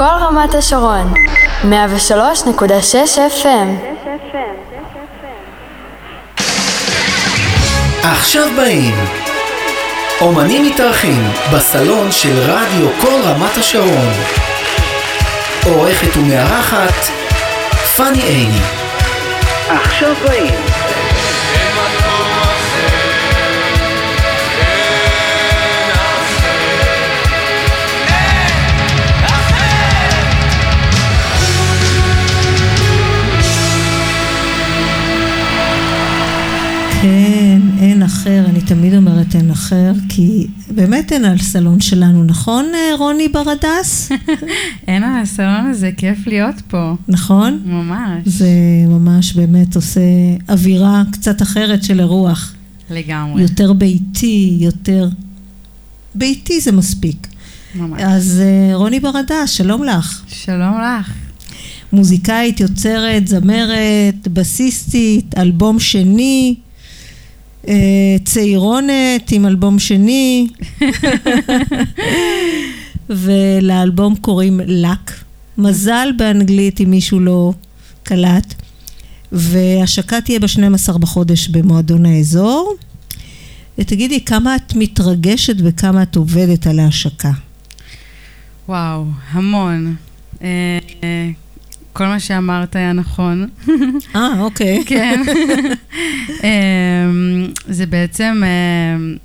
כל רמת השרון, 103.6 FM. עכשיו באים אומנים מתארחים בסלון של רדיו כל רמת השרון. עורכת ומארחת פאני עיני. עכשיו באים כן, אין אחר, אני תמיד אומרת אין אחר, כי באמת אין על סלון שלנו, נכון אה, רוני ברדס? אין על הסלון הזה, כיף להיות פה. נכון? ממש. זה ממש באמת עושה אווירה קצת אחרת של אירוח. לגמרי. יותר ביתי, יותר... ביתי זה מספיק. ממש. אז אה, רוני ברדס, שלום לך. שלום לך. מוזיקאית, יוצרת, זמרת, בסיסטית, אלבום שני, צעירונת עם אלבום שני, ולאלבום קוראים לק. מזל באנגלית אם מישהו לא קלט. והשקה תהיה ב-12 בחודש במועדון האזור. ותגידי, כמה את מתרגשת וכמה את עובדת על ההשקה? וואו, המון. אה, אה, כל מה שאמרת היה נכון. אה, אוקיי. כן. אמ, זה בעצם, אמ,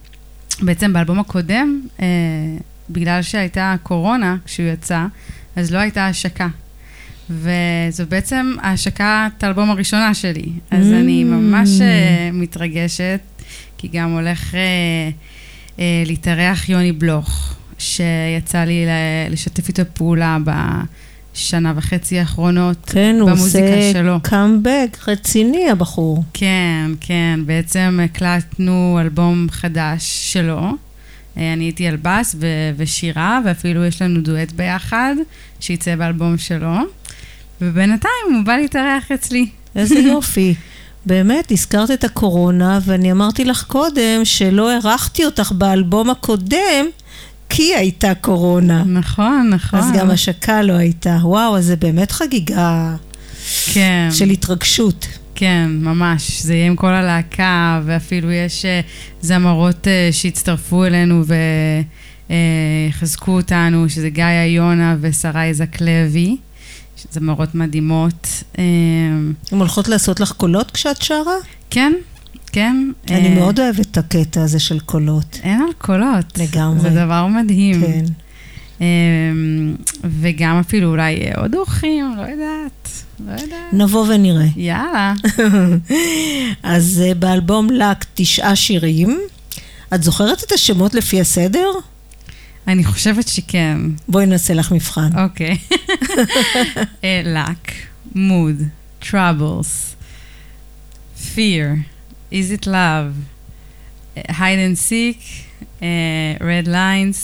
בעצם באלבום הקודם, אה, בגלל שהייתה קורונה כשהוא יצא, אז לא הייתה השקה. וזו בעצם השקת האלבום הראשונה שלי. אז Mm. אני ממש אה, מתרגשת, כי גם הולך אה, אה, להתארח יוני בלוך, שיצא לי לשתף איתו פעולה בשנה וחצי האחרונות. כן, הוא במוזיקה עושה שלו. קאמבק רציני, הבחור. כן, כן, בעצם הקלטנו אלבום חדש שלו. אה, אני הייתי על בס ו- ושירה, ואפילו יש לנו דואט ביחד, שיצא באלבום שלו. ובינתיים הוא בא להתארח אצלי. איזה יופי. באמת, הזכרת את הקורונה, ואני אמרתי לך קודם שלא אירחתי אותך באלבום הקודם, כי הייתה קורונה. נכון, נכון. אז גם השקה לא הייתה. וואו, אז זה באמת חגיגה כן, של התרגשות. כן, ממש. זה יהיה עם כל הלהקה, ואפילו יש אה, זמרות אה, שהצטרפו אלינו ויחזקו אותנו, שזה גיא יונה ושרי זק לוי. זמרות מדהימות. אה, הן הולכות לעשות לך קולות כשאת שרה? כן, כן. אני אה, מאוד אוהבת את הקטע הזה של קולות. אין על קולות. לגמרי. זה דבר מדהים. כן. אה, וגם אפילו אולי אה, עוד אורחים, לא יודעת. לא יודעת. נבוא ונראה. יאללה. אז אה, באלבום לק תשעה שירים. את זוכרת את השמות לפי הסדר? אני חושבת שכן. בואי נעשה לך מבחן. אוקיי. luck, mood, troubles, fear, is it love, hide and seek, אה, red lines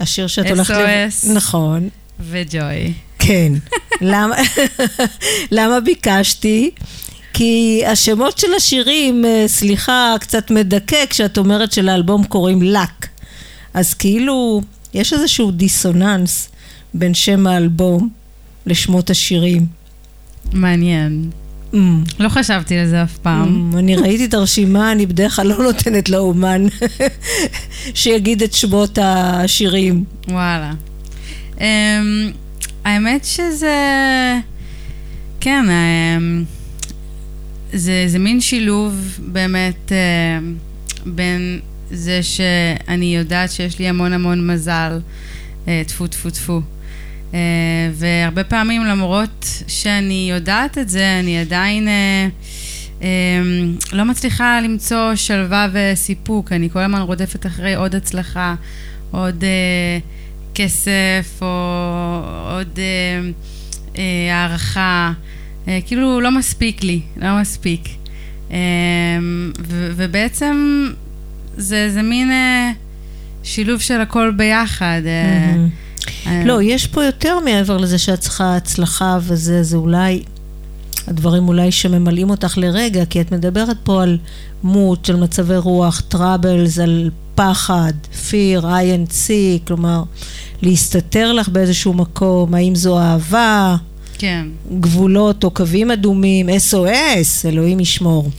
השיר שאת הולכת... לב- SOS. נכון. ו-joy. כן. למה, למה ביקשתי? כי השמות של השירים, אה, סליחה, קצת מדכא כשאת אומרת שלאלבום קוראים לק. אז כאילו, יש איזשהו דיסוננס בין שם האלבום לשמות השירים. מעניין. Mm, לא חשבתי על זה אף פעם. mm, אני ראיתי את הרשימה, אני בדרך כלל לא נותנת לאומן שיגיד את שמות השירים. וואלה. Um, האמת שזה... כן, um, זה, זה מין שילוב באמת uh, בין זה שאני יודעת שיש לי המון המון מזל, uh, טפו טפו טפו. Uh, והרבה פעמים למרות שאני יודעת את זה, אני עדיין uh, um, לא מצליחה למצוא שלווה וסיפוק. אני כל הזמן רודפת אחרי עוד הצלחה, עוד כסף, או עוד הערכה. כאילו לא מספיק לי, לא מספיק. ו- ובעצם זה, זה מין שילוב של הכל ביחד. אה, לא, יש פה יותר מעבר לזה שאת צריכה הצלחה וזה, זה אולי, הדברים אולי שממלאים אותך לרגע, כי את מדברת פה על מות, של מצבי רוח, טראבלס, על פחד, fear, INC, כלומר, להסתתר לך באיזשהו מקום, האם זו אהבה, כן, גבולות או קווים אדומים, SOS, אלוהים ישמור.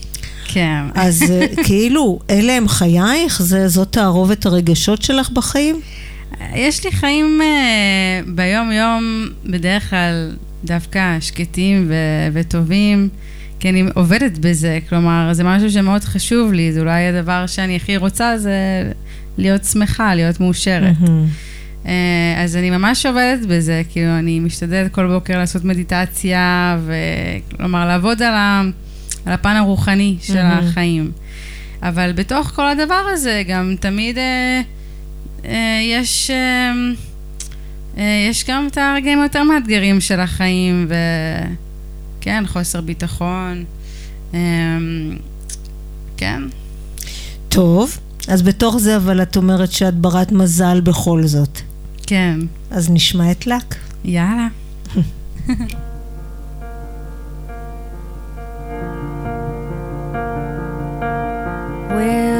כן. אז אה, כאילו, אלה הם חייך? זה, זאת תערובת הרגשות שלך בחיים? יש לי חיים uh, ביום-יום, בדרך כלל דווקא שקטים ו- וטובים, כי אני עובדת בזה, כלומר, זה משהו שמאוד חשוב לי, זה אולי הדבר שאני הכי רוצה, זה להיות שמחה, להיות מאושרת. מהמם. Uh, אז אני ממש עובדת בזה, כאילו, אני משתדלת כל בוקר לעשות מדיטציה, וכלומר, לעבוד על, ה, על הפן הרוחני של מהמם. החיים. אבל בתוך כל הדבר הזה, גם תמיד אה, אה, יש, אה, אה, יש גם את הרגעים היותר מאתגרים של החיים, וכן, חוסר ביטחון. אה, כן, טוב, אז בתוך זה אבל את אומרת שאת ברת מזל בכל זאת. כן, אז נשמע את לק. יאללה. Will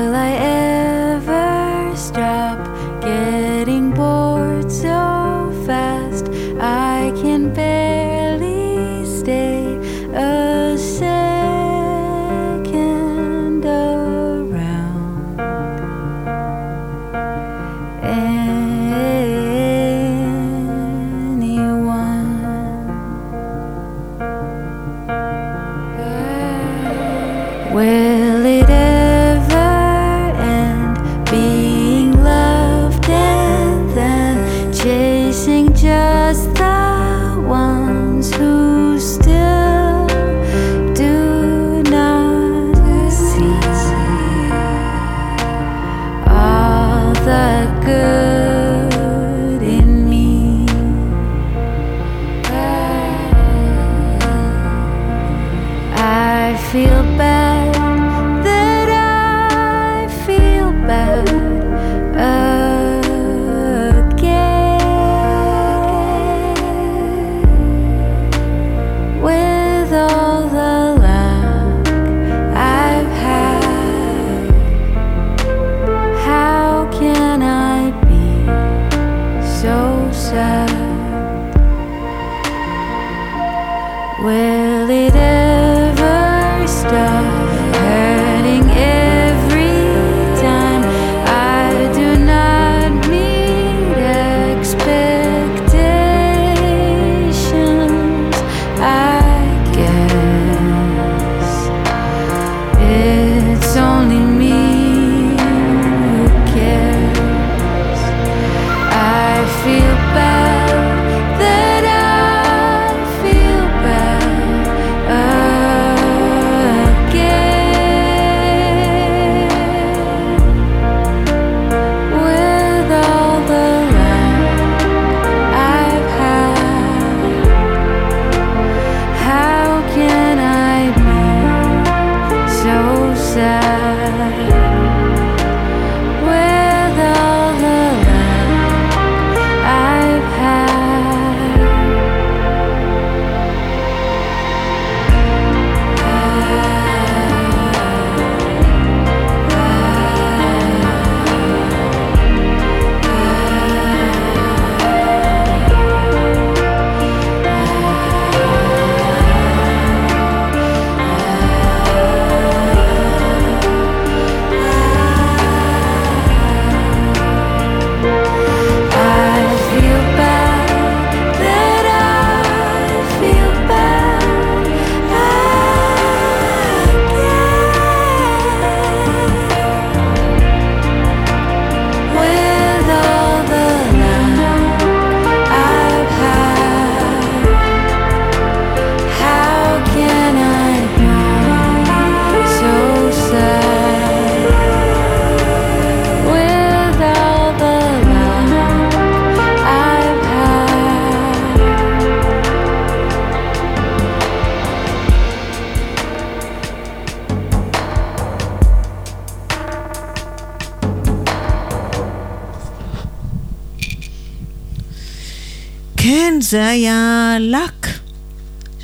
זה היה לק.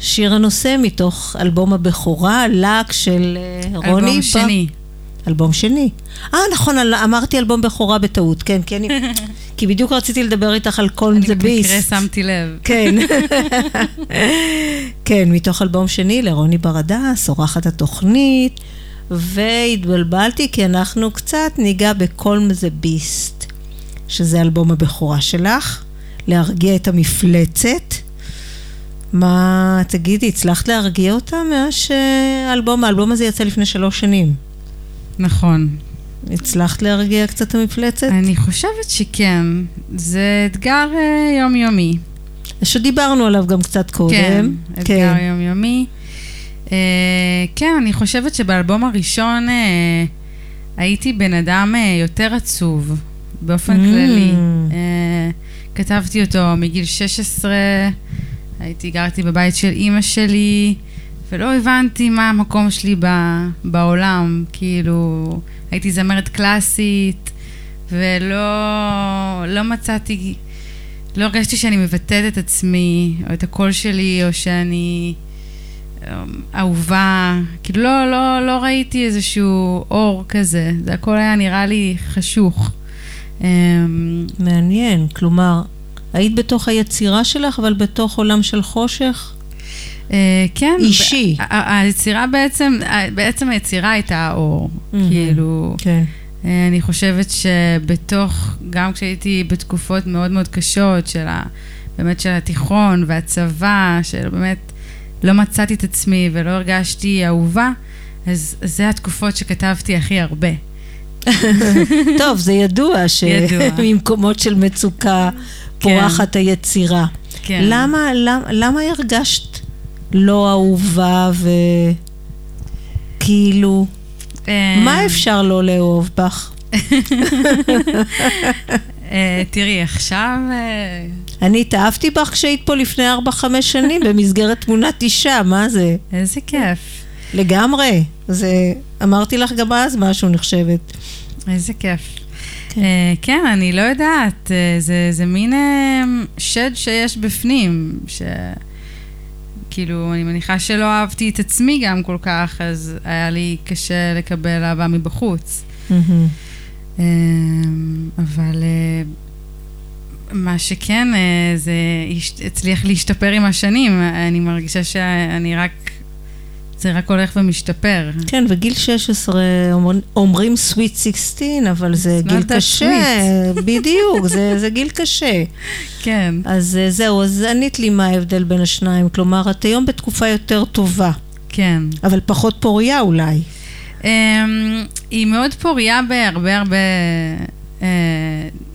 שיר הנושא מתוך אלבום הבכורה, לק של אה, רוני. אלבום שני. אלבום שני. אה, נכון, אל- אמרתי אלבום בכורה בטעות, כן, כי אני... כי בדיוק רציתי לדבר איתך על אני דה במקרה ביסט. שמתי לב. כן. כן, מתוך אלבום שני לרוני ברדס, עורכת התוכנית, והתבלבלתי כי אנחנו קצת ניגע בקולם זה ביסט, שזה אלבום הבכורה שלך, להרגיע את המפלצת. מה, תגידי, הצלחת להרגיע אותה מאז שהאלבום, האלבום הזה יצא לפני שלוש שנים. נכון. הצלחת להרגיע קצת את המפלצת? אני חושבת שכן. זה אתגר אה, יומיומי. שדיברנו עליו גם קצת קודם. כן, אתגר יומיומי. אה, כן, אני חושבת שבאלבום הראשון אה, הייתי בן אדם אה, יותר עצוב, באופן Mm. כללי. אה, כתבתי אותו מגיל 16, הייתי, גרתי בבית של אימא שלי, ולא הבנתי מה המקום שלי ב, בעולם. כאילו, הייתי זמרת קלאסית, ולא לא מצאתי, לא הרגשתי שאני מבטאת את עצמי, או את הקול שלי, או שאני אמ, אהובה. כאילו, לא, לא, לא ראיתי איזשהו אור כזה. זה הכל היה נראה לי חשוך. אמ, מעניין, כלומר, היית בתוך היצירה שלך, אבל בתוך עולם של חושך? אה, כן. אישי. היצירה בעצם, בעצם היצירה הייתה האור. כאילו, כן. אה, אני חושבת שבתוך, גם כשהייתי בתקופות מאוד מאוד קשות של ה... באמת של התיכון והצבא, של באמת לא מצאתי את עצמי ולא הרגשתי אהובה, אז זה התקופות שכתבתי הכי הרבה. טוב, זה ידוע. שממקומות של מצוקה פורחת היצירה. כן. למה, למה, למה הרגשת לא אהובה וכאילו, אה, מה אפשר לא לאהוב בך? אה, תראי, עכשיו... אה, אני התאהבתי בך כשהיית פה לפני 4-5 שנים במסגרת תמונת אישה, מה זה? איזה כיף. לגמרי. זה, אמרתי לך גם אז משהו, נחשבת. איזה כיף. כן, כן אני לא יודעת, אה, זה, זה מין אה, שד שיש בפנים, ש... כאילו, אני מניחה שלא אהבתי את עצמי גם כל כך, אז היה לי קשה לקבל אהבה מבחוץ. אה, אבל אה, מה שכן, אה, זה הצליח להשתפר עם השנים. אני מרגישה שאני רק, זה רק הולך ומשתפר. כן, וגיל 16 אומר, אומרים sweet 16, אבל זה גיל קשה. בדיוק, זה, זה גיל קשה. כן. אז אה, זהו, אז ענית לי מה ההבדל בין השניים. כלומר, את היום בתקופה יותר טובה, כן. אבל פחות פוריה אולי. Um, היא מאוד פוריה בהרבה הרבה,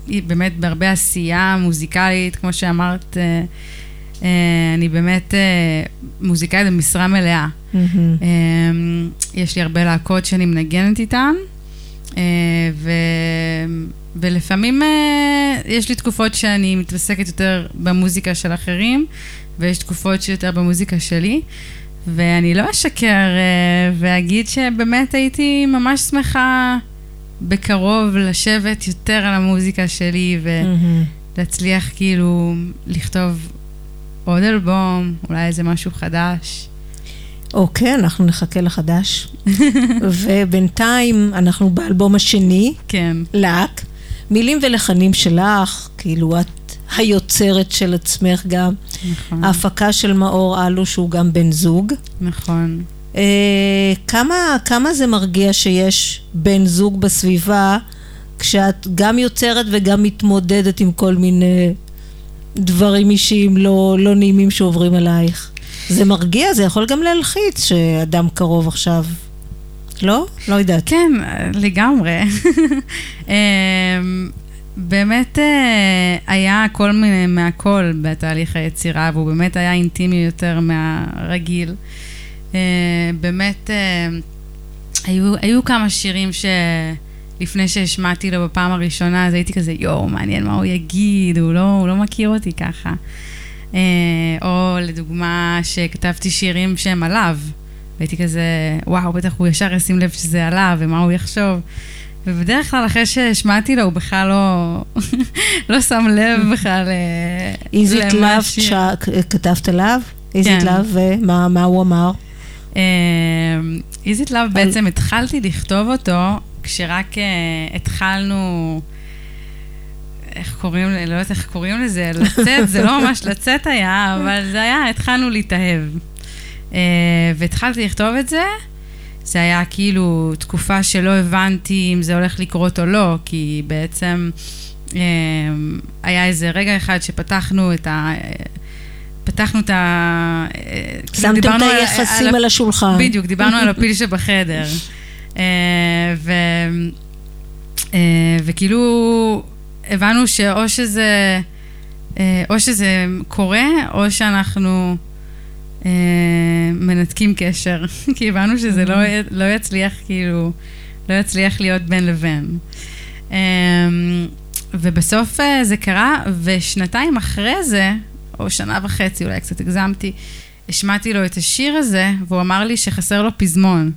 היא באמת בהרבה עשייה מוזיקלית, כמו שאמרת, uh, אני באמת uh, מוזיקאית במשרה מלאה. Um, יש לי הרבה להקות שאני מנגנת איתן, ו... ולפעמים יש לי תקופות שאני מתעסקת יותר במוזיקה של אחרים, ויש תקופות שיותר במוזיקה שלי. ואני לא אשקר אה, ואגיד שבאמת הייתי ממש שמחה בקרוב לשבת יותר על המוזיקה שלי. ולהצליח כאילו לכתוב עוד אלבום, אולי איזה משהו חדש. אוקיי, אנחנו נחכה לחדש. ובינתיים אנחנו באלבום השני, כן, לק, מילים ולחנים שלך, כאילו את היוצרת של עצמך גם. נכון, ההפקה של מאור אלו, שהוא גם בן זוג. נכון. אה, כמה, כמה זה מרגיע שיש בן זוג בסביבה, כשאת גם יוצרת וגם מתמודדת עם כל מיני דברים אישיים לא, לא נעימים שעוברים עלייך? זה מרגיע, זה יכול גם להלחיץ שאדם קרוב עכשיו. לא? לא יודעת. כן, לגמרי. אמ, באמת אה, היה כל מיני מהכל בתהליך היצירה, והוא באמת היה אינטימי יותר מהרגיל. אה, באמת, אה, היו, היו כמה שירים שלפני שהשמעתי לו בפעם הראשונה, אז הייתי כזה, יואו, מעניין מה הוא יגיד, הוא לא, הוא לא מכיר אותי ככה. אה, או לדוגמה, שכתבתי שירים שהם עליו. והייתי כזה, וואו, בטח הוא ישר ישים לב שזה עליו, ומה הוא יחשוב. ובדרך כלל, אחרי שהשמעתי לו, הוא בכלל לא, לא שם לב בכלל אה, it למה love, השיר. ש- כתבת עליו? Is it כן. love, ומה מה הוא אמר? איזיט לאב בעצם התחלתי לכתוב אותו כשרק אה, התחלנו, איך קוראים, לא יודעת איך קוראים לזה, לצאת, זה לא ממש לצאת היה, אבל זה היה, התחלנו להתאהב. אה, והתחלתי לכתוב את זה, זה היה כאילו תקופה שלא הבנתי אם זה הולך לקרות או לא, כי בעצם אה, היה איזה רגע אחד שפתחנו את ה... פתחנו את ה... כאילו שמתם את דיברנו על- היחסים על- על השולחן. בדיוק, דיברנו על הפיל שבחדר. אה, ו... אה, וכאילו הבנו שאו שזה, אה, או שזה קורה, או שאנחנו מנתקים קשר. כי הבנו שזה לא, י- לא יצליח, כאילו, לא יצליח להיות בין לבין. ובסוף זה קרה, ושנתיים אחרי זה, או שנה וחצי, אולי קצת הגזמתי, השמעתי לו את השיר הזה, והוא אמר לי שחסר לו פזמון.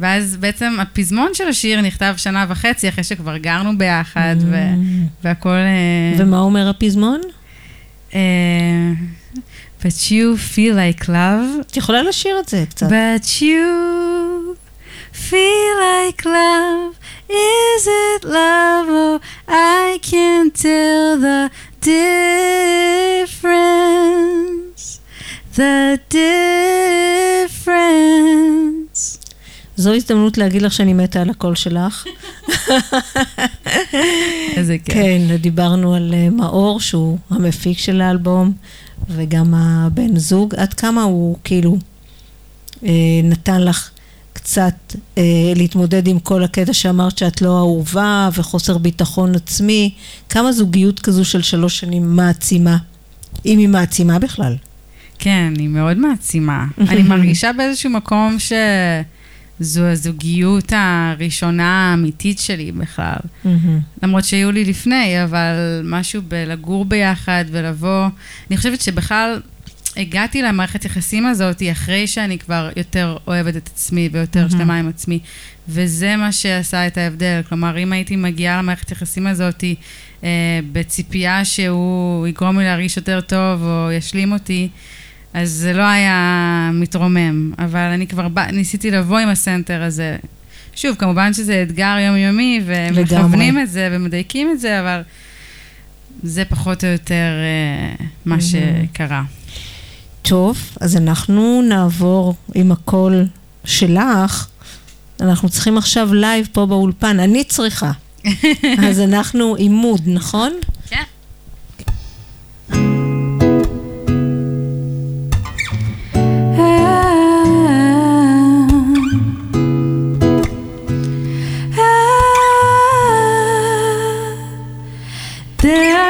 ואז בעצם הפזמון של השיר נכתב שנה וחצי, אחרי שכבר גרנו ביחד, ו- והכל... אה, ומה אומר הפזמון? אה, But you feel like love, את יכולה לשיר את זה קצת. but you feel like love. Is it love? Oh, I can't tell the difference. The difference. זו הזדמנות להגיד לך שאני מתה על הקול שלך. איזה כיף. כן, דיברנו על אה, מאור, שהוא המפיק של האלבום, וגם הבן זוג. עד כמה הוא כאילו אה, נתן לך קצת אה, להתמודד עם כל הקטע שאמרת שאת לא אהובה וחוסר ביטחון עצמי. כמה זוגיות כזו של שלוש שנים מעצימה, אם היא מעצימה בכלל. כן, היא מאוד מעצימה. אני מרגישה באיזשהו מקום שזו הזוגיות הראשונה האמיתית שלי בכלל. למרות שהיו לי לפני, אבל משהו בלגור ביחד ולבוא... אני חושבת שבכלל הגעתי למערכת יחסים הזאת אחרי שאני כבר יותר אוהבת את עצמי ויותר שלמה עם עצמי, וזה מה שעשה את ההבדל. כלומר, אם הייתי מגיעה למערכת יחסים הזאת אה, בציפייה שהוא יגרום לי להרגיש יותר טוב או ישלים אותי, אז זה לא היה מתרומם. אבל אני כבר בא, ניסיתי לבוא עם הסנטר הזה. שוב, כמובן שזה אתגר יומיומי, ומכוונים. את זה ומדייקים את זה, אבל זה פחות או יותר אה, מה שקרה. טוב, אז אנחנו נעבור עם הקול שלך. אנחנו צריכים עכשיו לייב פה באולפן, אני צריכה. אז אנחנו עימוד, נכון?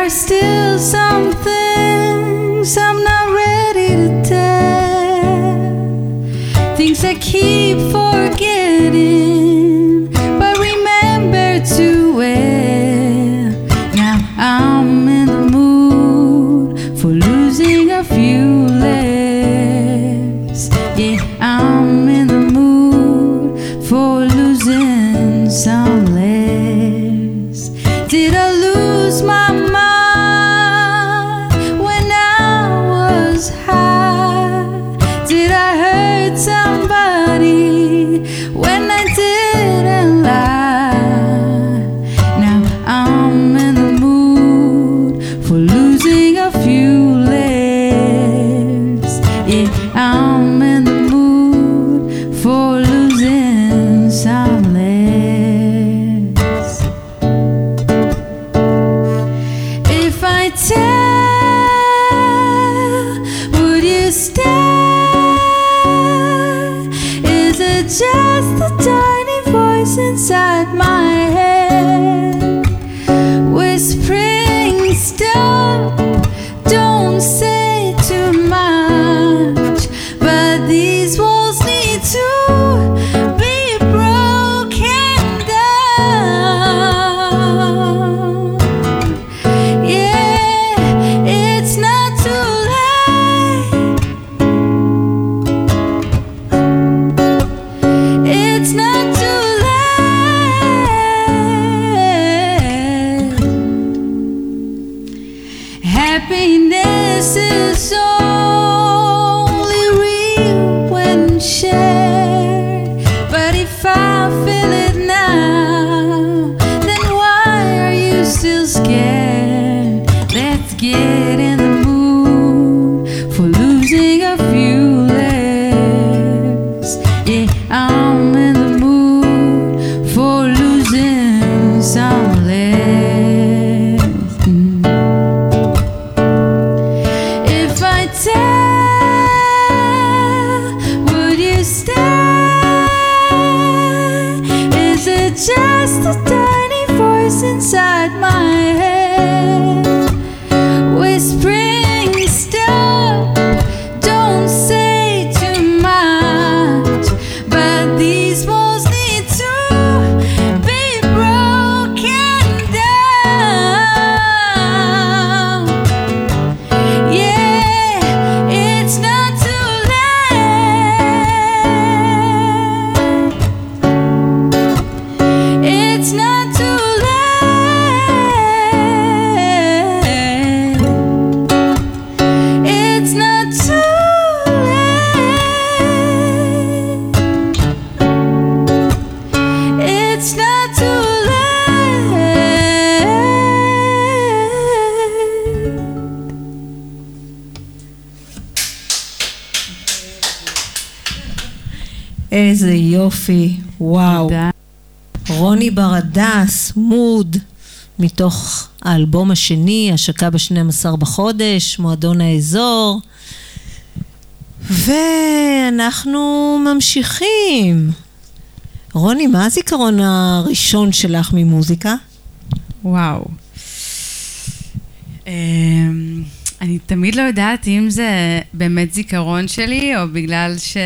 Are still some things I'm not ready to tell. Things I keep forgetting, מתוך האלבום השני, השקה ב-12 בחודש, מועדון האזור. ואנחנו ממשיכים. רוני, מה הזיכרון הראשון שלך ממוזיקה? וואו. אמ, אני תמיד לא יודעת אם זה באמת זיכרון שלי, או בגלל ש...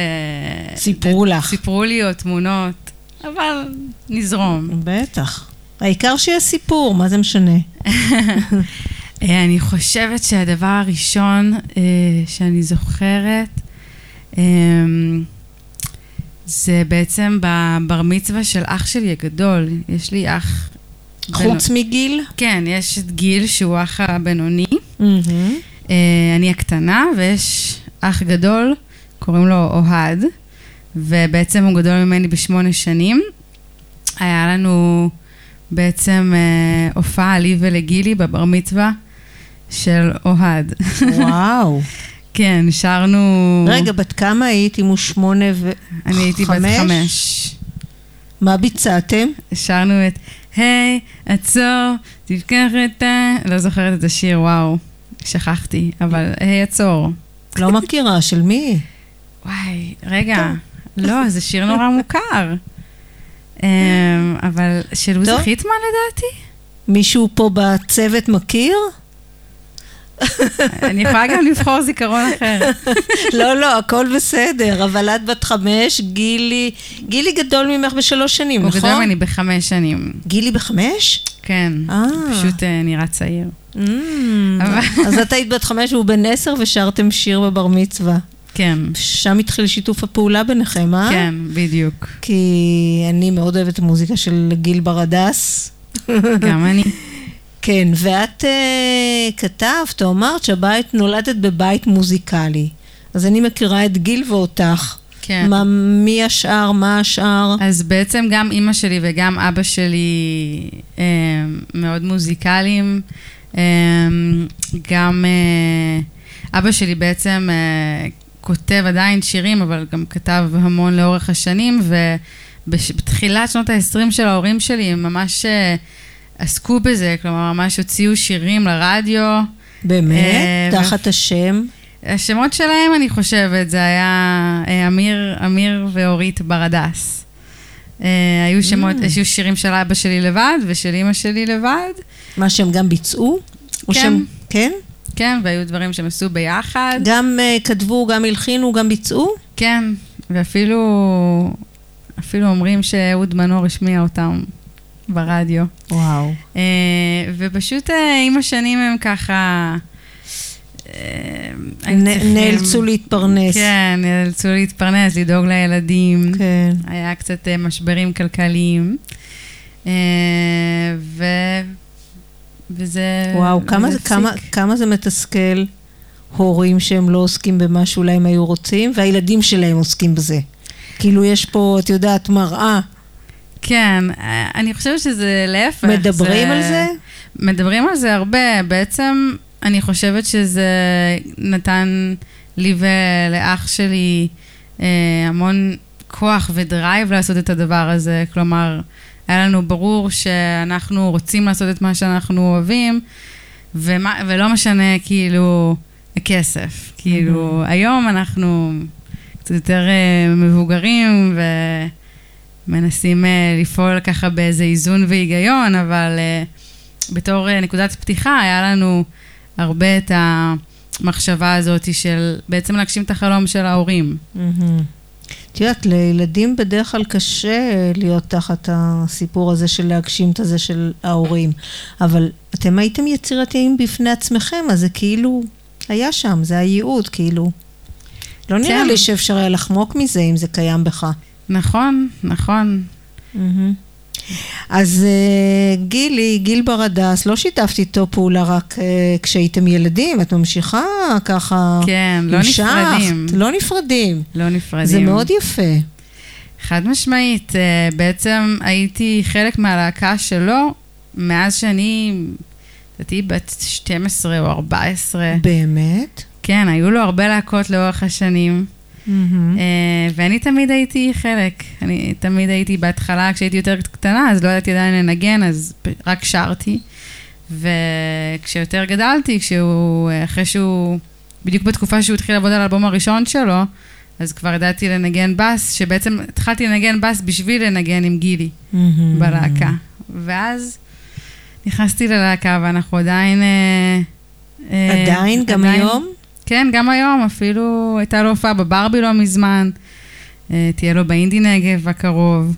סיפרו לך. סיפרו לי או תמונות, אבל נזרום. בטח. העיקר שיש סיפור, מה זה משנה? אה, אני חושבת שהדבר הראשון אה, שאני זוכרת, אה, זה בעצם בבר מצווה של אח שלי הגדול. יש לי אח... חוץ מגיל? כן, יש את גיל, שהוא האח הבינוני. אה, אני הקטנה, ויש אח גדול, קוראים לו אוהד, ובעצם הוא גדול ממני בשמונה שנים. היה לנו בעצם אה, הופעה לי ולגילי בבר מצווה של אוהד. וואו. כן, שרנו... רגע, בת כמה היית אם הוא שמונה ו... אני הייתי בת חמש? מה ביצעתם? שרנו את היי, עצור, תפקח את ה... לא זוכרת את השיר, וואו, שכחתי, אבל היי, עצור. לא מכירה, של מי? וואי, רגע, לא, זה שיר נורא מוכר. אמ, אבל של עוזי. חיטמן לדעתי? מישהו פה בצוות מכיר? אני יכולה גם לבחור זיכרון אחר. לא, לא, הכל בסדר, אבל את בת חמש, גילי... גילי גדול ממך בשלוש שנים, הוא נכון? גדול ממני בחמש שנים. גילי בחמש? כן, אה. פשוט אה, נראה צעיר. Mm, אז את היית בת חמש והוא בן עשר ושרתם שיר בבר מצווה. כן, שם התחיל שיתוף הפעולה ביניכם, אה? כן, בדיוק. כי אני מאוד אוהבת את המוזיקה של גיל ברדס. גם אני. כן, ואת uh, כתבת או אמרת שהבית, נולדת בבית מוזיקלי. אז אני מכירה את גיל ואותך. כן. מה, מי השאר? מה השאר? אז בעצם גם אימא שלי וגם אבא שלי אה, מאוד מוזיקליים. אה, גם אה, אבא שלי בעצם אה, כותב עדיין שירים, אבל גם כתב המון לאורך השנים, ובתחילת שנות ה-20 של ההורים שלי הם ממש אה, עסקו בזה, כלומר ממש הוציאו שירים לרדיו. באמת? אה, תחת השם? השמות שלהם, אני חושבת, זה היה אה, אמיר, אמיר ואורית ברדס. היו שמות, Mm. היו שירים של אבא שלי לבד ושל אימא שלי לבד, מה שהם גם ביצעו? כן. שהם, כן? כן, והיו דברים שהם עשו ביחד. גם uh, כתבו, גם הלחינו, גם ביצעו? כן, ואפילו אפילו אומרים שאהוד מנור השמיע אותם ברדיו. וואו. אה, ופשוט אה, עם השנים הם ככה... היו נ- צריכים- נאלצו להתפרנס. כן, נאלצו להתפרנס, לדאוג לילדים. כן. היה קצת משברים כלכליים. ו... וזה... וואו, כמה, וזה זה, כמה. כמה זה מתסכל הורים שהם לא עוסקים במה שאולי הם היו רוצים, והילדים שלהם עוסקים בזה. כאילו יש פה, את יודעת, מראה. כן, אני חושבת שזה להפך. מדברים על זה? מדברים על זה הרבה. בעצם, אני חושבת שזה נתן לי ולאח שלי אה, המון כוח ודרייב לעשות את הדבר הזה. כלומר, היה לנו ברור שאנחנו רוצים לעשות את מה שאנחנו אוהבים, ומה, ולא משנה כאילו הכסף. כאילו, היום אנחנו קצת יותר אה, מבוגרים ומנסים אה, לפעול ככה באיזה איזון והיגיון, אבל אה, בתור אה, נקודת פתיחה היה לנו הרבה את המחשבה הזאת של בעצם להגשים את החלום של ההורים. מהמם. את יודעת, לילדים בדרך כלל קשה להיות תחת הסיפור הזה של להגשים את הזה של ההורים. אבל אתם הייתם יצירתיים בפני עצמכם, אז זה כאילו היה שם, זה הייעוד, כאילו. לא נראה כן. לי שאפשר היה לחמוק מזה אם זה קיים בך. נכון, נכון. מהמם. אז אה, גילי, גיל ברדס, לא שיתפת איתו פעולה רק אה, כשהייתם ילדים, את ממשיכה ככה... כן, לא המשכת, נפרדים. לא נפרדים. לא נפרדים. זה מאוד יפה. חד משמעית, אה, בעצם הייתי חלק מהלהקה שלו מאז שאני, לדעתי בת 12 או 14. באמת? כן, היו לו הרבה להקות לאורך השנים. מהמם. אה, ואני תמיד הייתי חלק. אני תמיד הייתי בהתחלה, כשהייתי יותר קטנה, אז לא ידעתי עדיין לנגן, אז רק שרתי. וכשיותר גדלתי, כשהוא, אחרי שהוא, בדיוק בתקופה שהוא התחיל לעבוד על האלבום הראשון שלו, אז כבר ידעתי לנגן בס, שבעצם התחלתי לנגן בס בשביל לנגן עם גילי מהמם. בלהקה. ואז נכנסתי ללהקה, ואנחנו עדיין... אה, אה, עדיין? גם עדיין- היום? כן, גם היום, אפילו הייתה לו הופעה בברבי לא מזמן, אה, תהיה לו באינדי נגב הקרוב,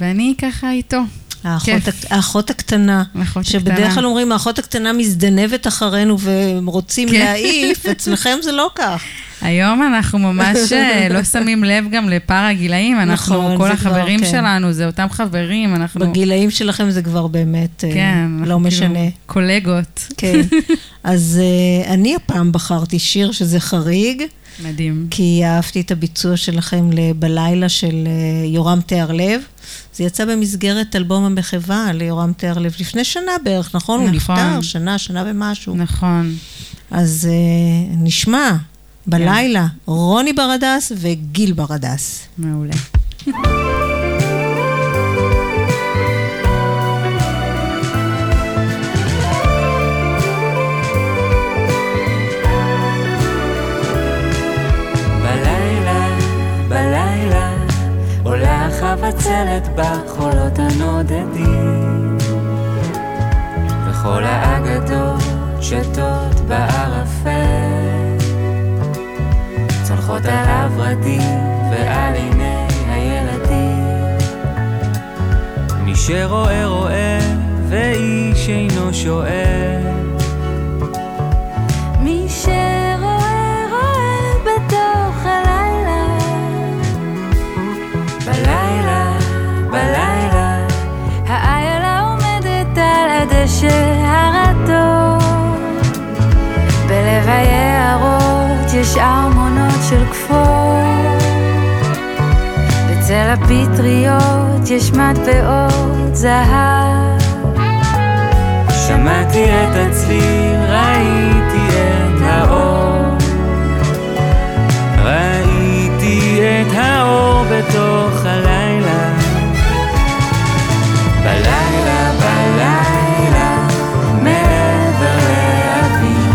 ואני ככה איתו. האחות. הק- האחות הקטנה. האחות שבדרך הקטנה. כלל אומרים, האחות הקטנה מזדנבת אחרינו ורוצים כן. להעיף, אצלכם זה לא כך. היום אנחנו ממש אה, לא שמים לב גם לפער הגילאים, אנחנו, נכון, כל זה כבר, החברים כן. שלנו, זה אותם חברים, אנחנו... בגילאים שלכם זה כבר באמת אה, כן, לא אנחנו משנה. כאילו קולגות. כן. אז אה, אני הפעם בחרתי שיר שזה חריג, מדהים. כי אהבתי את הביצוע שלכם ל- בלילה של אה, יורם תיארלב. זה יצא במסגרת אלבום המחווה ליורם תיארלב לפני שנה בערך, נכון? הוא נכון. נפטר, שנה, שנה ומשהו. נכון. אז אה, נשמע בלילה רוני ברדס וגיל ברדס. מעולה. החבצלת בחולות הנודדים. וכל האגדות שטות בערפל. צונחות על הורדים ועל עיני הילדים. מי שרואה רואה ואיש אינו שואל. הפטריות יש מטבעות זהב שמעתי את הצליל, ראיתי את האור. ראיתי את האור בתוך הלילה. בלילה, בלילה, מעבר לאביב.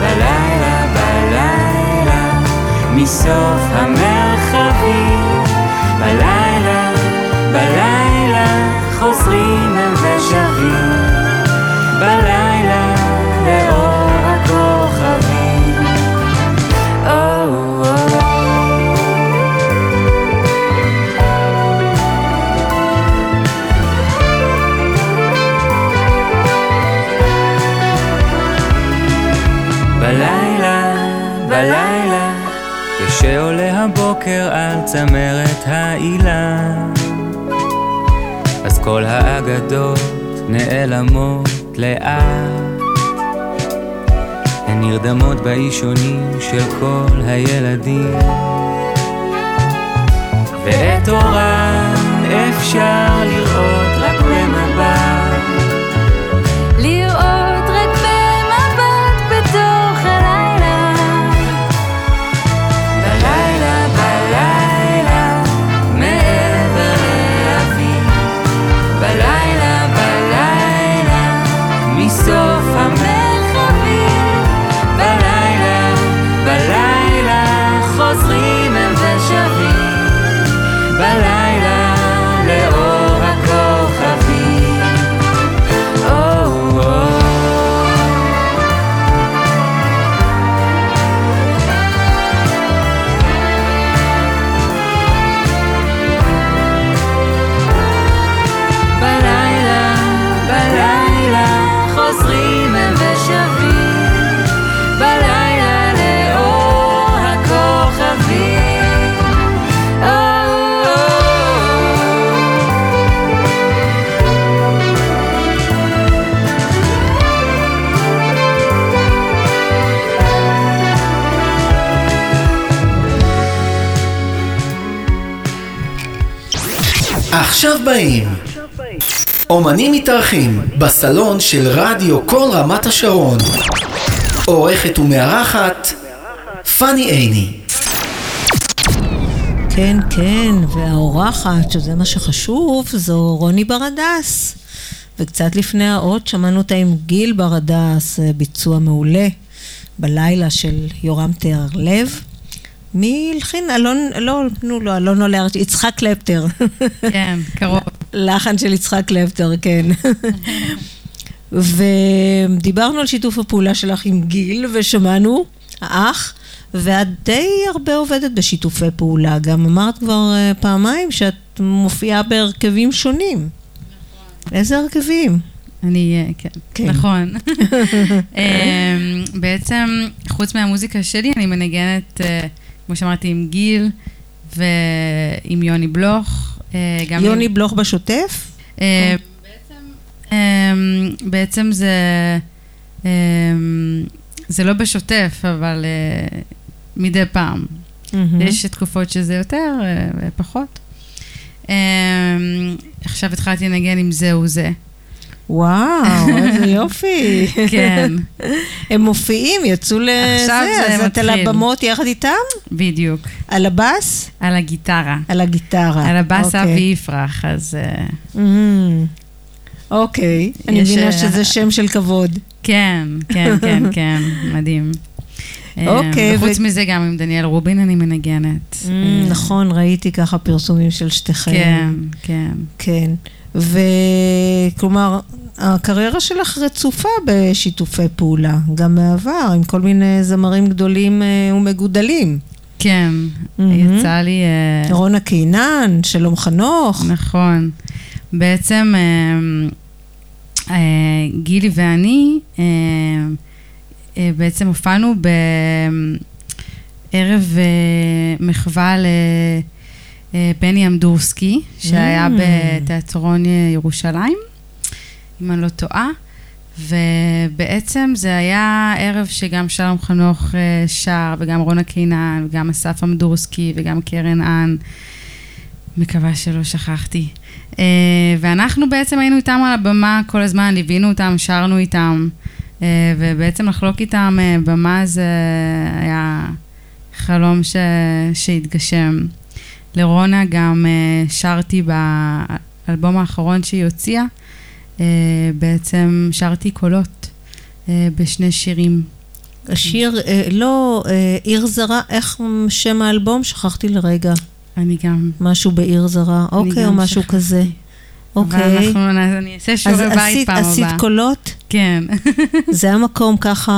בלילה, בלילה, מסוף המרחבים. חוזרים הם ושבים. בלילה, לאור הכוכבים. או, או. בלילה, בלילה, כשעולה הבוקר על צמרת אז כל האגדות נעלמות לאט. הן נרדמות באישונים של כל הילדים, ואת אורן אומנים מתארחים בסלון של רדיו כל רמת השרון. עורכת ומארחת פאני עיני. כן, כן, והאורחת, שזה מה שחשוב, זו רוני ברדס. וקצת לפני האות שמענו אותה עם גיל ברדס, אה, ביצוע מעולה, בלילה של יורם תיארלב. מי הלחין? אלון, לא, נו, לא, אלון עולה, יצחק קלפטר. כן. לחן של יצחק קלפטר, כן. ודיברנו על שיתוף הפעולה שלך עם גיל, ושמענו, האח, ואת די הרבה עובדת בשיתופי פעולה. גם אמרת כבר אה, פעמיים שאת מופיעה בהרכבים שונים. איזה הרכבים? אני, אה, כן, כן. נכון. אמ, בעצם, חוץ מהמוזיקה שלי, אני מנגנת, אה, כמו שאמרתי, עם גיל ועם יוני בלוך. אה, גם יוני עם- בלוך בשוטף? אה, בעצם, אמ, בעצם זה, זה לא בשוטף, אבל אה, מדי פעם. יש תקופות שזה יותר אה, ופחות. עכשיו התחלתי לנגן עם זהו זה. וואו, איזה יופי. כן, הם מופיעים, יצאו לזה, עכשיו זה אז את על מתחיל. הבמות יחד איתם? בדיוק. על הבאס? על הגיטרה. על הגיטרה. על הבאס אוקיי. אבי יפרח, אז אה, מהמם. אוקיי, אני מבינה אה, שזה שם של כבוד. כן, כן, כן, כן, מדהים. אוקיי, אה, וחוץ ו- מזה, גם עם דניאל רובין אני מנגנת. Mm, נכון, ראיתי ככה פרסומים של שתיכם. כן, כן. כן. וכלומר, הקריירה שלך רצופה בשיתופי פעולה, גם מהעבר, עם כל מיני זמרים גדולים אה, ומגודלים. כן, מהמם. יצא לי... אה, רונה קינן, שלום חנוך. נכון. בעצם אה, גילי ואני בעצם הופענו בערב מחווה לבני אמדורסקי, שהיה Mm. בתיאטרון ירושלים, אם אני לא טועה. ובעצם זה היה ערב שגם שלום חנוך אה, שר, וגם רונה קינן, וגם אסף אמדורסקי, וגם קרן אן. מקווה שלא שכחתי. Uh, ואנחנו בעצם היינו איתם על הבמה כל הזמן, ליווינו אותם, שרנו איתם, uh, ובעצם לחלוק איתם במה זה היה חלום ש... שהתגשם. לרונה גם שרתי באלבום האחרון שהיא הוציאה, בעצם שרתי קולות uh, בשני שירים. השיר, אה, לא, אה, עיר זרה, איך שם האלבום? שכחתי לרגע. אני גם... משהו בעיר זרה, אוקיי, או משהו שכחתי. כזה. אבל אוקיי. אנחנו, אני אעשה שיעורי בית עשית, פעם עשית הבאה. קולות? כן. זה המקום ככה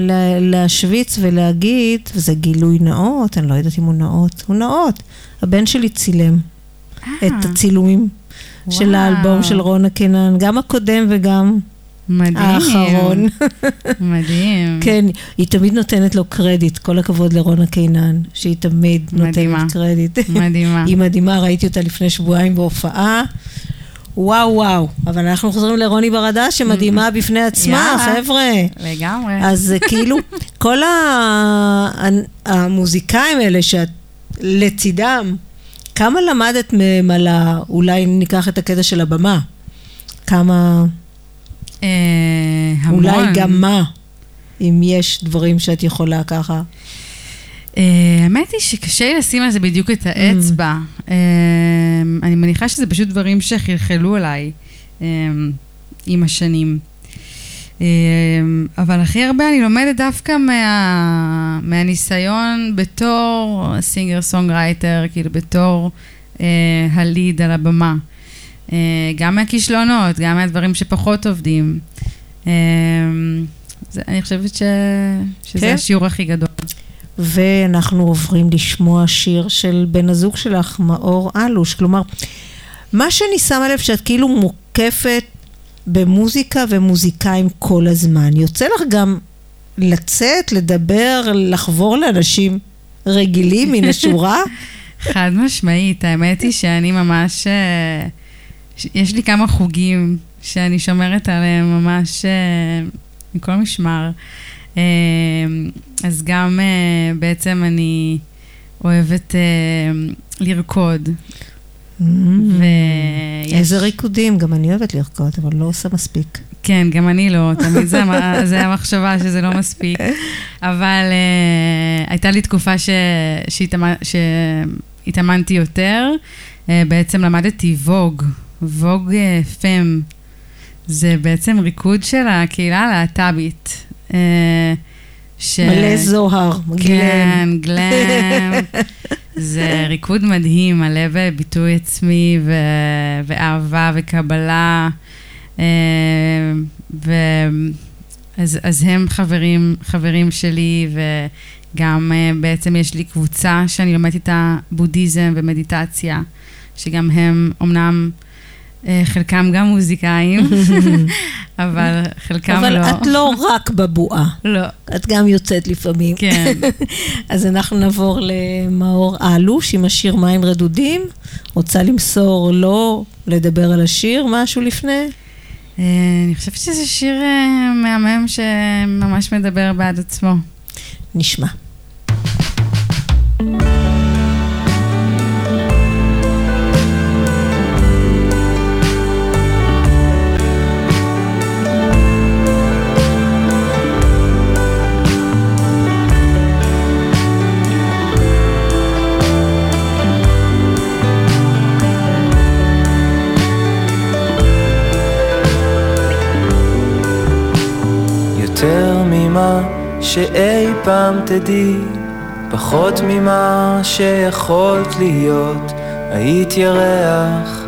לה- להשוויץ ולהגיד, וזה גילוי נאות, אני לא יודעת אם הוא נאות, הוא נאות. הבן שלי צילם את אה, של. האלבום של רונה קינן, גם הקודם וגם מדהים. האחרון. מדהים. כן, היא תמיד נותנת לו קרדיט, כל הכבוד לרונה קינן, שהיא תמיד מדהימה. נותנת קרדיט. מדהימה. היא מדהימה, ראיתי אותה לפני שבועיים בהופעה. וואו וואו, אבל אנחנו חוזרים לרוני ברדס שמדהימה בפני עצמה, יאללה. חבר'ה. לגמרי. אז זה כאילו, כל המוזיקאים האלה שאת לצידם, כמה למדת מהם על ה... אולי ניקח את הקטע של הבמה. כמה, אה, המון. אולי גם מה, אם יש דברים שאת יכולה ככה. אה, האמת היא שקשה לי לשים על זה בדיוק את האצבע. אה, אני מניחה שזה פשוט דברים שחלחלו עליי אה, עם השנים. אה, אבל הכי הרבה אני לומדת דווקא מה, מהניסיון בתור singer songwriter, כאילו בתור אה, ה lead על הבמה. אה, גם מהכישלונות, גם מהדברים שפחות עובדים. אה, זה, אני חושבת ש, שזה כן. השיעור הכי גדול. ואנחנו עוברים לשמוע שיר של בן הזוג שלך, מאור אלוש. כלומר, מה שאני שמה לב שאת כאילו מוקפת במוזיקה ומוזיקאים כל הזמן. יוצא לך גם לצאת, לדבר, לחבור לאנשים רגילים מן השורה? חד משמעית, האמת היא שאני ממש, אה, יש לי כמה חוגים שאני שומרת עליהם ממש אה, מכל משמר. אה, אז גם בעצם אני אוהבת לרקוד. ויש- איזה ריקודים, גם אני אוהבת לרקוד, אבל לא עושה מספיק. כן, גם אני לא, תמיד זה, זה המחשבה שזה לא מספיק. אבל uh, הייתה לי תקופה ש, שהתאמ... התאמנתי יותר, אה, בעצם למדתי ווג, ווג אה, פם. זה בעצם ריקוד של הקהילה הלהט"בית. אה, ש... מלא זוהר, כן, גלם. זה ריקוד מדהים, מלא בביטוי עצמי ו... ואהבה וקבלה. אה, ו... אז, אז הם חברים, חברים שלי, וגם אה, בעצם יש לי קבוצה שאני לומדת איתה בודהיזם ומדיטציה, שגם הם אמנם אה, חלקם גם מוזיקאים, אבל חלקם אבל לא. את לא רק בבועה, לא, את גם יוצאת לפעמים. כן. אז אנחנו נעבור למאור אלוש עם השיר מים רדודים. רוצה למסור לו, לדבר על השיר, משהו לפני? אה, אני חושבת שזה שיר אה, מהמם שממש מדבר בעד עצמו. נשמע. יותר פעם תדעי, פחות ממה שיכולת להיות, היית ירח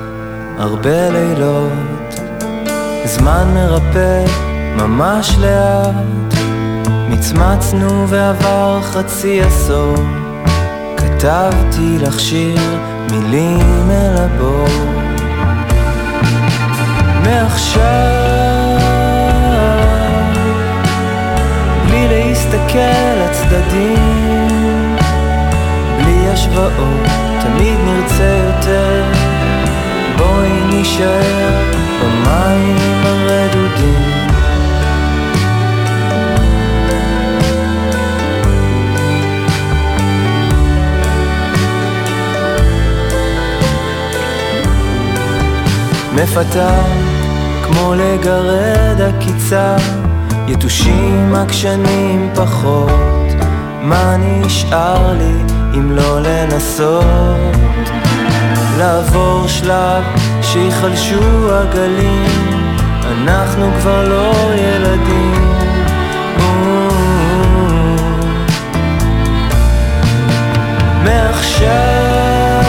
הרבה לילות. זמן מרפא ממש לאט, מצמצנו ועבר חצי עשור, כתבתי לך שיר מילים אל הבור. מעכשיו להסתכל לצדדים, בלי השוואות, תמיד נרצה יותר. בואי נישאר במים הרדודים. מפתה כמו לגרד עקיצה, יתושים עקשנים פחות. מה נשאר לי אם לא לנסות? לעבור שלב שיחלשו הגלים, אנחנו כבר לא ילדים. מעכשיו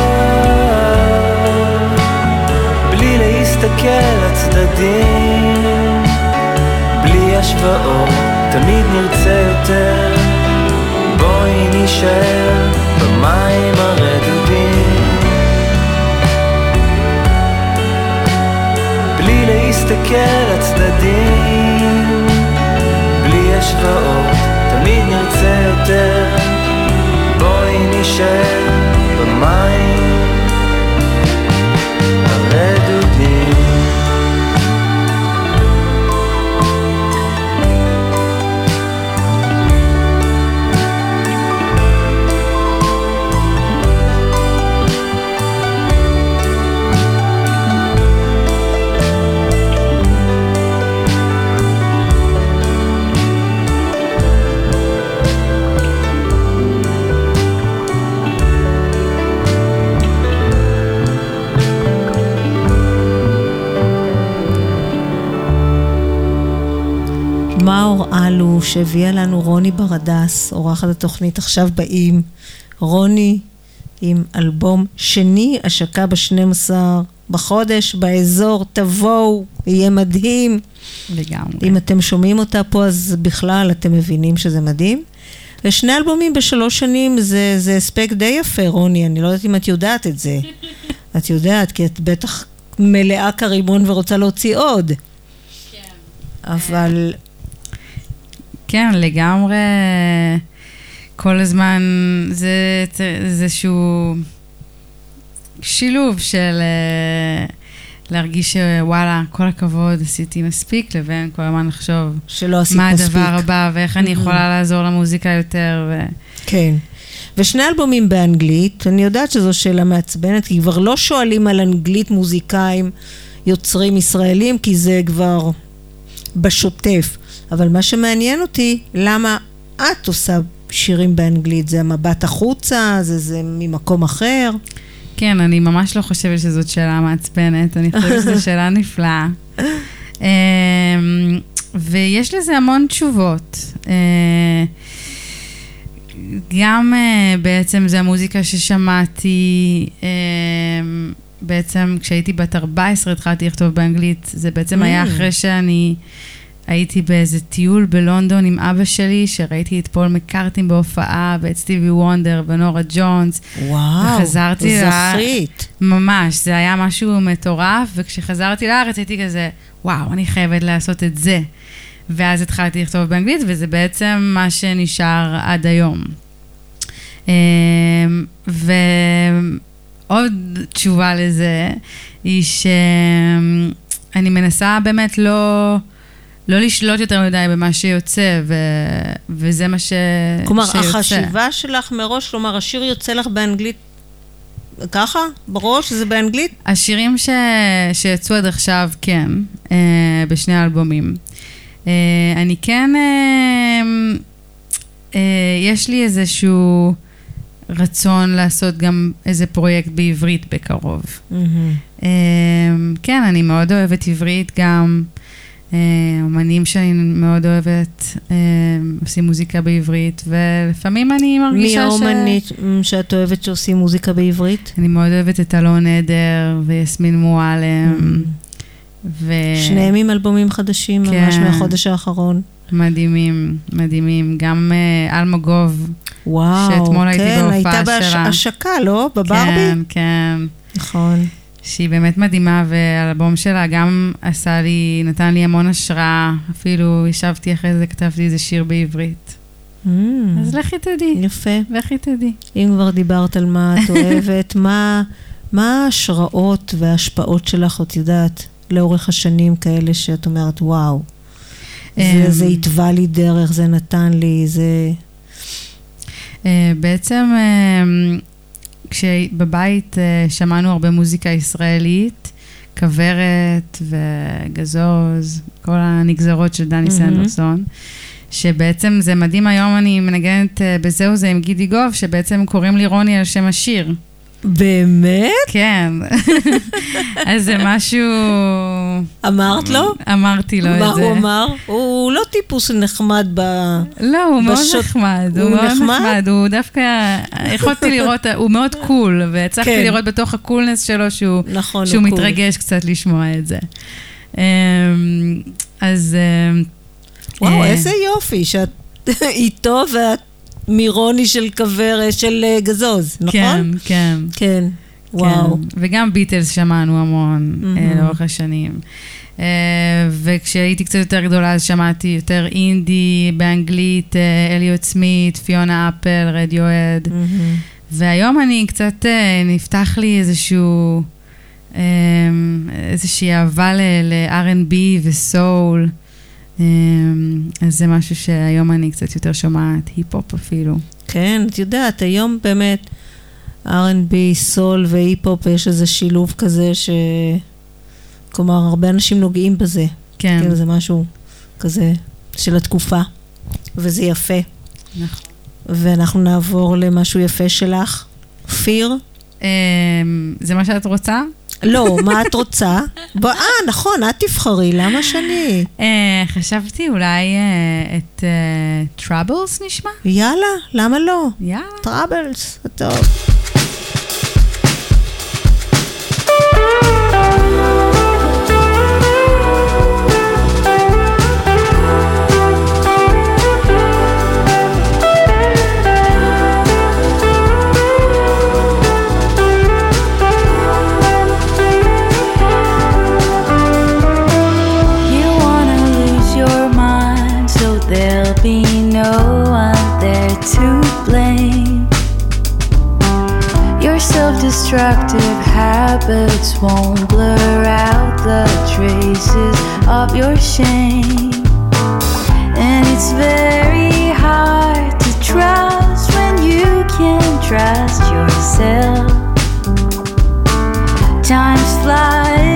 בלי להסתכל לצדדים, בלי השוואות, תמיד נרצה יותר. בואי נישאר במים הרדודים. בלי להסתכל לצדדים, בלי השוואות, תמיד נרצה יותר. בואי נישאר במים אלוש הביאה לנו רוני ברדס, אורחת התוכנית עכשיו באים. רוני עם אלבום שני, השקה ב-12 בחודש, באזור, תבואו, יהיה מדהים. לגמרי. אם אתם שומעים אותה פה, אז בכלל אתם מבינים שזה מדהים. ושני אלבומים בשלוש שנים זה, זה הספק די יפה, רוני, אני לא יודעת אם את יודעת את זה. את יודעת, כי את בטח מלאה כרימון ורוצה להוציא עוד. אבל כן, לגמרי. כל הזמן זה איזשהו שילוב של אה, להרגיש שוואלה, כל הכבוד, עשיתי מספיק, לבין כל הזמן לחשוב שלא עשית מה מספיק. הדבר הבא ואיך אני יכולה לעזור למוזיקה יותר. ו... כן. ושני אלבומים באנגלית, אני יודעת שזו שאלה מעצבנת, כי כבר לא שואלים על אנגלית מוזיקאים, יוצרים ישראלים, כי זה כבר בשוטף. אבל מה שמעניין אותי, למה את עושה שירים באנגלית? זה המבט החוצה? זה, זה ממקום אחר? כן, אני ממש לא חושבת שזאת שאלה מעצבנת, אני חושבת שזו שאלה נפלאה. אמ, ויש לזה המון תשובות. אה, גם אה, בעצם זה המוזיקה ששמעתי, אה, בעצם כשהייתי בת 14 התחלתי לכתוב באנגלית, זה בעצם היה Mm. אחרי שאני הייתי באיזה טיול בלונדון עם אבא שלי, שראיתי את פול מקארטין בהופעה, ואת סטיבי וונדר ונורה ג'ונס. וואו, וחזרתי ל- זכית. ממש, זה היה משהו מטורף, וכשחזרתי לארץ הייתי כזה, וואו, אני חייבת לעשות את זה. ואז התחלתי לכתוב באנגלית, וזה בעצם מה שנשאר עד היום. אמ, ועוד תשובה לזה, היא שאני מנסה באמת לא, לא לשלוט יותר מדי במה שיוצא, ו, וזה מה ש, כלומר, שיוצא. החשיבה שלך מראש, כלומר, השיר יוצא לך באנגלית ככה? בראש? זה באנגלית? השירים ש... שיצאו עד עכשיו, כן, אה, בשני האלבומים. אה, אני כן, אה, אה, יש לי איזשהו רצון לעשות גם איזה פרויקט בעברית בקרוב. אה, כן, אני מאוד אוהבת עברית גם. אה, אומנים שאני מאוד אוהבת אה, עושים מוזיקה בעברית, ולפעמים אני מי מרגישה ש... האומנית מ, שאת אוהבת שעושים מוזיקה בעברית? אני מאוד אוהבת את אלון עדר ויסמין מועלם. ו... שניהם עם אלבומים חדשים, ממש כן. מהחודש האחרון. מדהימים, מדהימים. גם uh, וואו, שאתמול הייתי כן, בהופעה הייתה שלה. בהשקה, לא? בברבי? כן, כן. נכון. שהיא באמת מדהימה, והאלבום שלה גם עשה לי, נתן לי המון השראה. אפילו ישבתי אחרי זה, כתבתי איזה שיר בעברית. Mm, אז לכי תדעי, יפה. לכי תדעי. אם כבר דיברת על מה את אוהבת, מה, מה ההשראות וההשפעות שלך, את יודעת, לאורך השנים כאלה שאת אומרת, וואו, זה, אמ, זה התווה לי דרך, זה נתן לי, זה... אה, בעצם אה, כשבבית אה, שמענו הרבה מוזיקה ישראלית, כוורת וגזוז, כל הנגזרות של דני מהמם. סנדרסון, שבעצם זה מדהים, היום אני מנגנת אה, בזהו זה עם גידי גוב, שבעצם קוראים לי רוני על שם השיר. באמת? כן. אז זה משהו... אמרת לו? אמרתי לו מה את זה. הוא אמר? הוא לא טיפוס נחמד ב... לא, הוא מאוד נחמד, הוא מאוד נחמד? הוא דווקא, יכולתי לראות, הוא מאוד קול, והצלחתי כן. לראות בתוך הקולנס שלו שהוא נכון. מתרגש קצת לשמוע את זה. אמ, אז אמ, וואו, אה, איזה יופי שאת איתו ואת מרוני של כוורת, של אה, גזוז, נכון? כן, כן. כן. וואו. כן. וגם ביטלס שמענו המון. אה, לאורך השנים. אה, וכשהייתי קצת יותר גדולה אז שמעתי יותר אינדי באנגלית, אליוט סמית, פיונה אפל, רדיואד. מהמם. והיום אני קצת, נפתח לי איזשהו, איזושהי אהבה ל-R&B וסול. אה, אז זה משהו שהיום אני קצת יותר שומעת, היפ-הופ אפילו. כן, את יודעת, היום באמת R&B, סול והיפ-הופ, יש איזה שילוב כזה ש... כלומר, הרבה אנשים נוגעים בזה. כן, כאילו, זה משהו כזה של התקופה, וזה יפה. נכון. ואנחנו נעבור למשהו יפה שלך. פיר? אה, זה מה שאת רוצה? לא, מה את רוצה? אה, נכון, את תבחרי, למה שאני? אה, חשבתי אולי אה, את Troubles נשמע? יאללה, למה לא? יאללה. Troubles, טוב. Destructive habits won't blur out the traces of your shame. And it's very hard to trust when you can't trust yourself. Time's flying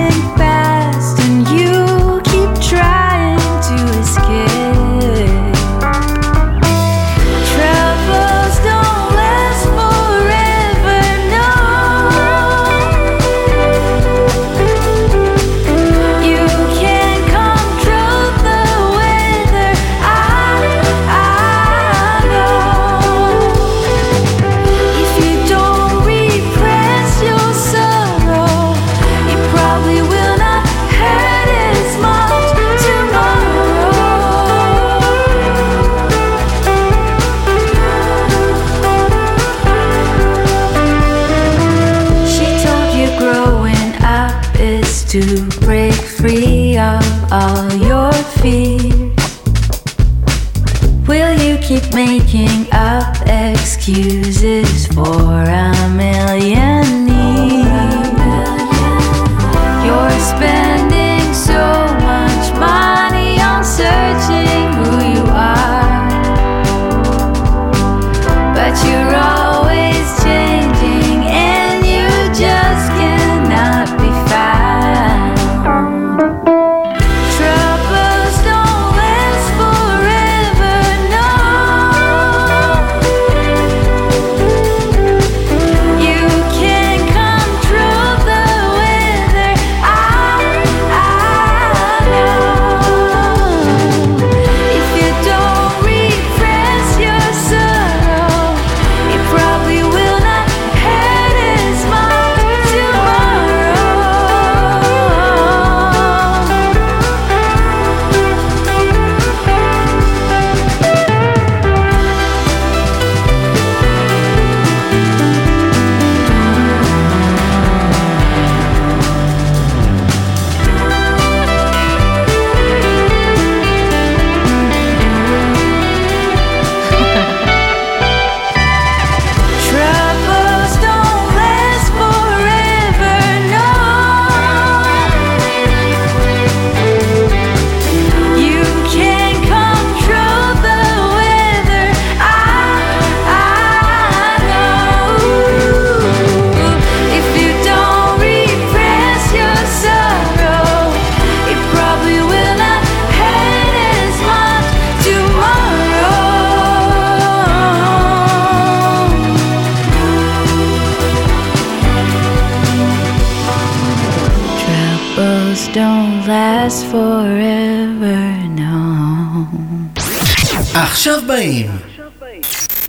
עכשיו באים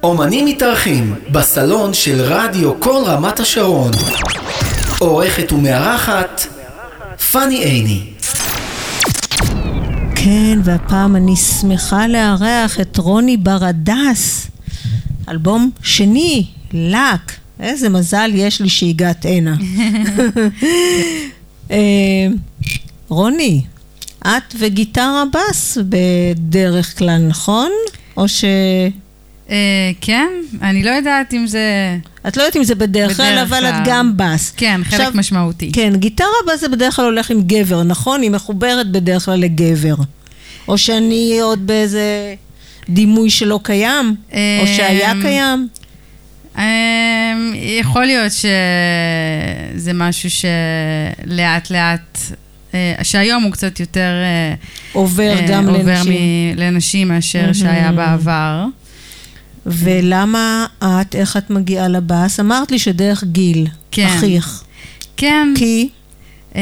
אומנים מתארחים בסלון של רדיו כל רמת השרון עורכת ומארחת פאני עיני כן, והפעם אני שמחה לארח את רוני בר הדס. אלבום שני, לק. איזה מזל יש לי שהגעת הנה. אה, רוני, את וגיטרה בס בדרך כלל, נכון? או ש... אה, כן, אני לא יודעת אם זה... את לא יודעת אם זה בדרך כלל, אבל. את גם בס. כן, חלק עכשיו, משמעותי. כן, גיטרה בס זה בדרך כלל הולך עם גבר, נכון? היא מחוברת בדרך כלל לגבר. או שאני עוד באיזה דימוי שלא קיים, או שהיה אמ, קיים. אמ, יכול להיות שזה משהו שלאט לאט, אה, שהיום הוא קצת יותר אה, עובר אה, גם עובר לנשים. מ- לנשים מאשר שהיה בעבר. ולמה את, איך את מגיעה לבאס? אמרת לי שדרך גיל, כן. אחיך. כן, כי? אמ,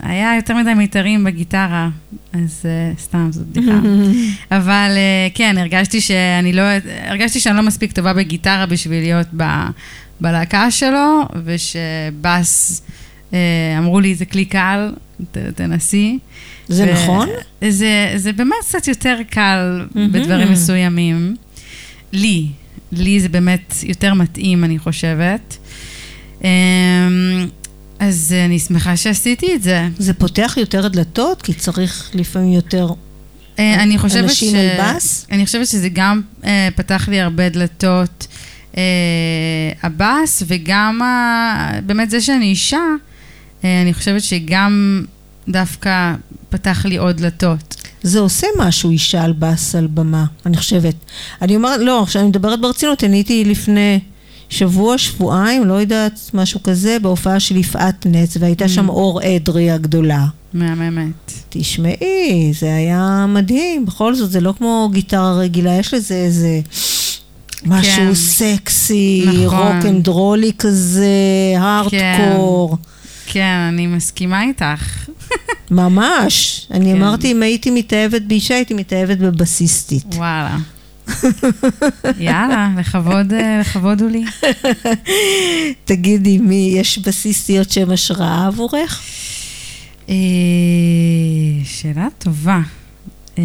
היה יותר מדי מיתרים בגיטרה, אז אה, סתם, זו בדיחה. אבל אה, כן, הרגשתי שאני לא, הרגשתי שאני לא מספיק טובה בגיטרה בשביל להיות ב, בלהקה שלו, ושבאס, אה, אמרו לי, זה כלי קל, ת, תנסי. זה נכון? זה, זה באמת קצת יותר קל מהמם. בדברים מסוימים. לי, לי זה באמת יותר מתאים, אני חושבת. אמ, אז אני שמחה שעשיתי את זה. זה פותח יותר דלתות? כי צריך לפעמים יותר... אה, אני חושבת אנשים ש... על בס? אני חושבת שזה גם אה, פתח לי הרבה דלתות, אה, הבאס, וגם ה... באמת זה שאני אישה, אה, אני חושבת שגם דווקא פתח לי עוד דלתות. זה עושה משהו אישה על בס על במה, אני חושבת. אני אומרת, לא, עכשיו אני מדברת ברצינות, אני הייתי לפני שבוע, שבועיים, לא יודעת, משהו כזה, בהופעה של יפעת נץ, והייתה שם אור אדרי הגדולה. מהממת. תשמעי, זה היה מדהים, בכל זאת, זה לא כמו גיטרה רגילה, יש לזה איזה משהו כן. סקסי, נכון. רוק אנד רולי כזה, הארדקור. כן, אני מסכימה איתך. ממש. אני כן. אמרתי, אם הייתי מתאהבת באישה, הייתי מתאהבת בבסיסטית. וואלה. יאללה, לכבוד, אה, הכבוד הוא לי. תגידי, מי, יש בסיסטיות שהן השראה עבורך? אה, שאלה טובה. אה,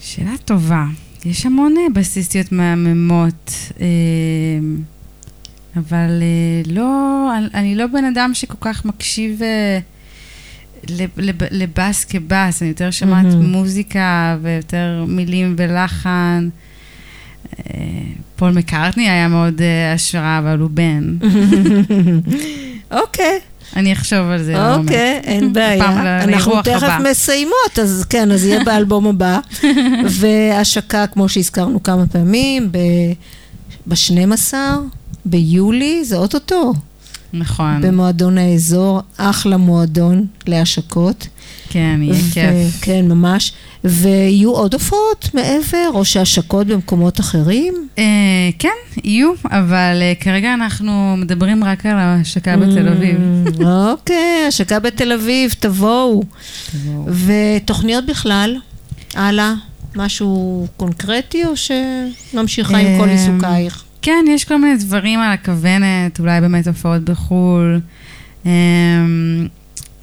שאלה טובה. יש המון בסיסטיות מהממות, אבל אה, לא, אני- לא בן אדם שכל כך מקשיב אה, לב- לב- לבאס כבאס, אני יותר שומעת מהמם. מוזיקה ויותר מילים ולחן. אה, פול מקארטני היה מאוד אה, השראה, אבל הוא בן. אוקיי, אני אחשוב על זה. לעומק. אוקיי, אין בעיה. אנחנו תכף. מסיימות, אז כן, אז יהיה באלבום הבא. והשקה, כמו שהזכרנו כמה פעמים, ב-12 ביולי, זה אוטוטו, נכון, במועדון האזור, אחלה מועדון להשקות. כן, יהיה ו- כיף. כן, ממש. ויהיו עוד הופעות מעבר, או שהשקות במקומות אחרים? אה, כן, יהיו, אבל אה, כרגע אנחנו מדברים רק על ההשקה בתל אביב. Mm, אוקיי, השקה בתל אביב, תבואו. ותוכניות בכלל? הלאה? משהו קונקרטי, או שממשיכה עם כל אה, עיסוקייך? כן, יש כל מיני דברים על הכוונת, אולי באמת הופעות בחו"ל, אמ,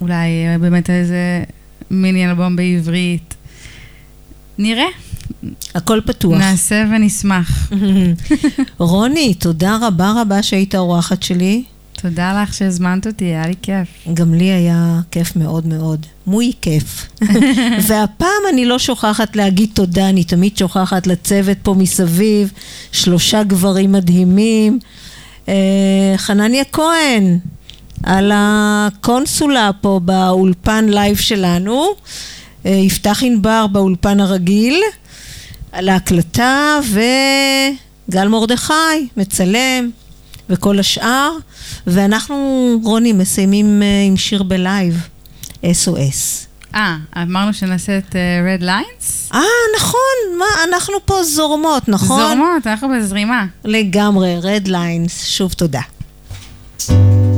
אולי באמת איזה מיני אלבום בעברית. נראה, הכל פתוח. נעשה ונשמח. רוני, תודה רבה רבה שהיית האורחת שלי. תודה לך שהזמנת אותי, היה לי כיף. גם לי היה כיף מאוד מאוד. מוי כיף. והפעם אני לא שוכחת להגיד תודה, אני תמיד שוכחת לצוות פה מסביב, שלושה גברים מדהימים. אה, חנניה כהן, על הקונסולה פה באולפן לייב שלנו. אה, יפתח ענבר באולפן הרגיל, על ההקלטה, וגל מרדכי, מצלם, וכל השאר. ואנחנו, רוני, מסיימים אה, עם שיר בלייב, SOS. אה, אמרנו שנעשה את אה, Red Lines? אה, נכון, מה, אנחנו פה זורמות, נכון? זורמות, אנחנו בזרימה. לגמרי, Red Lines, שוב תודה. תעשה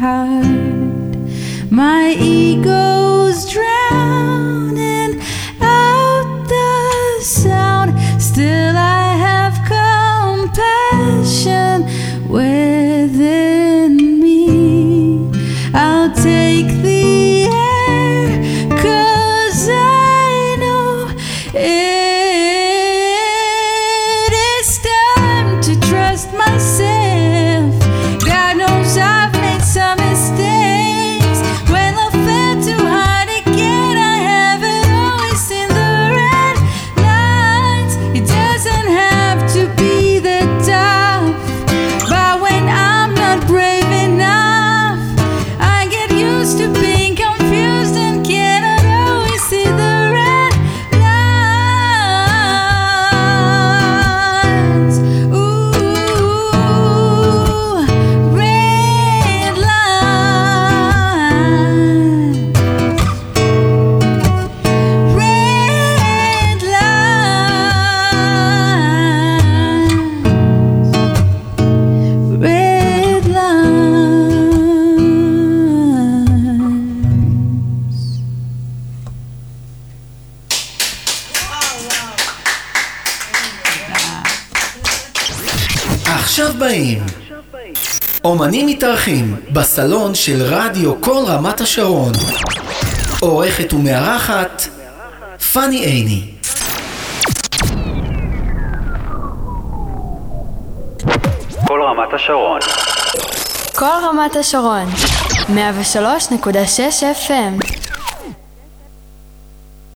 heart, my ear. של רדיו כל רמת השרון. עורכת ומארחת פאני עיני. כל רמת השרון. כל רמת השרון. 103.6 FM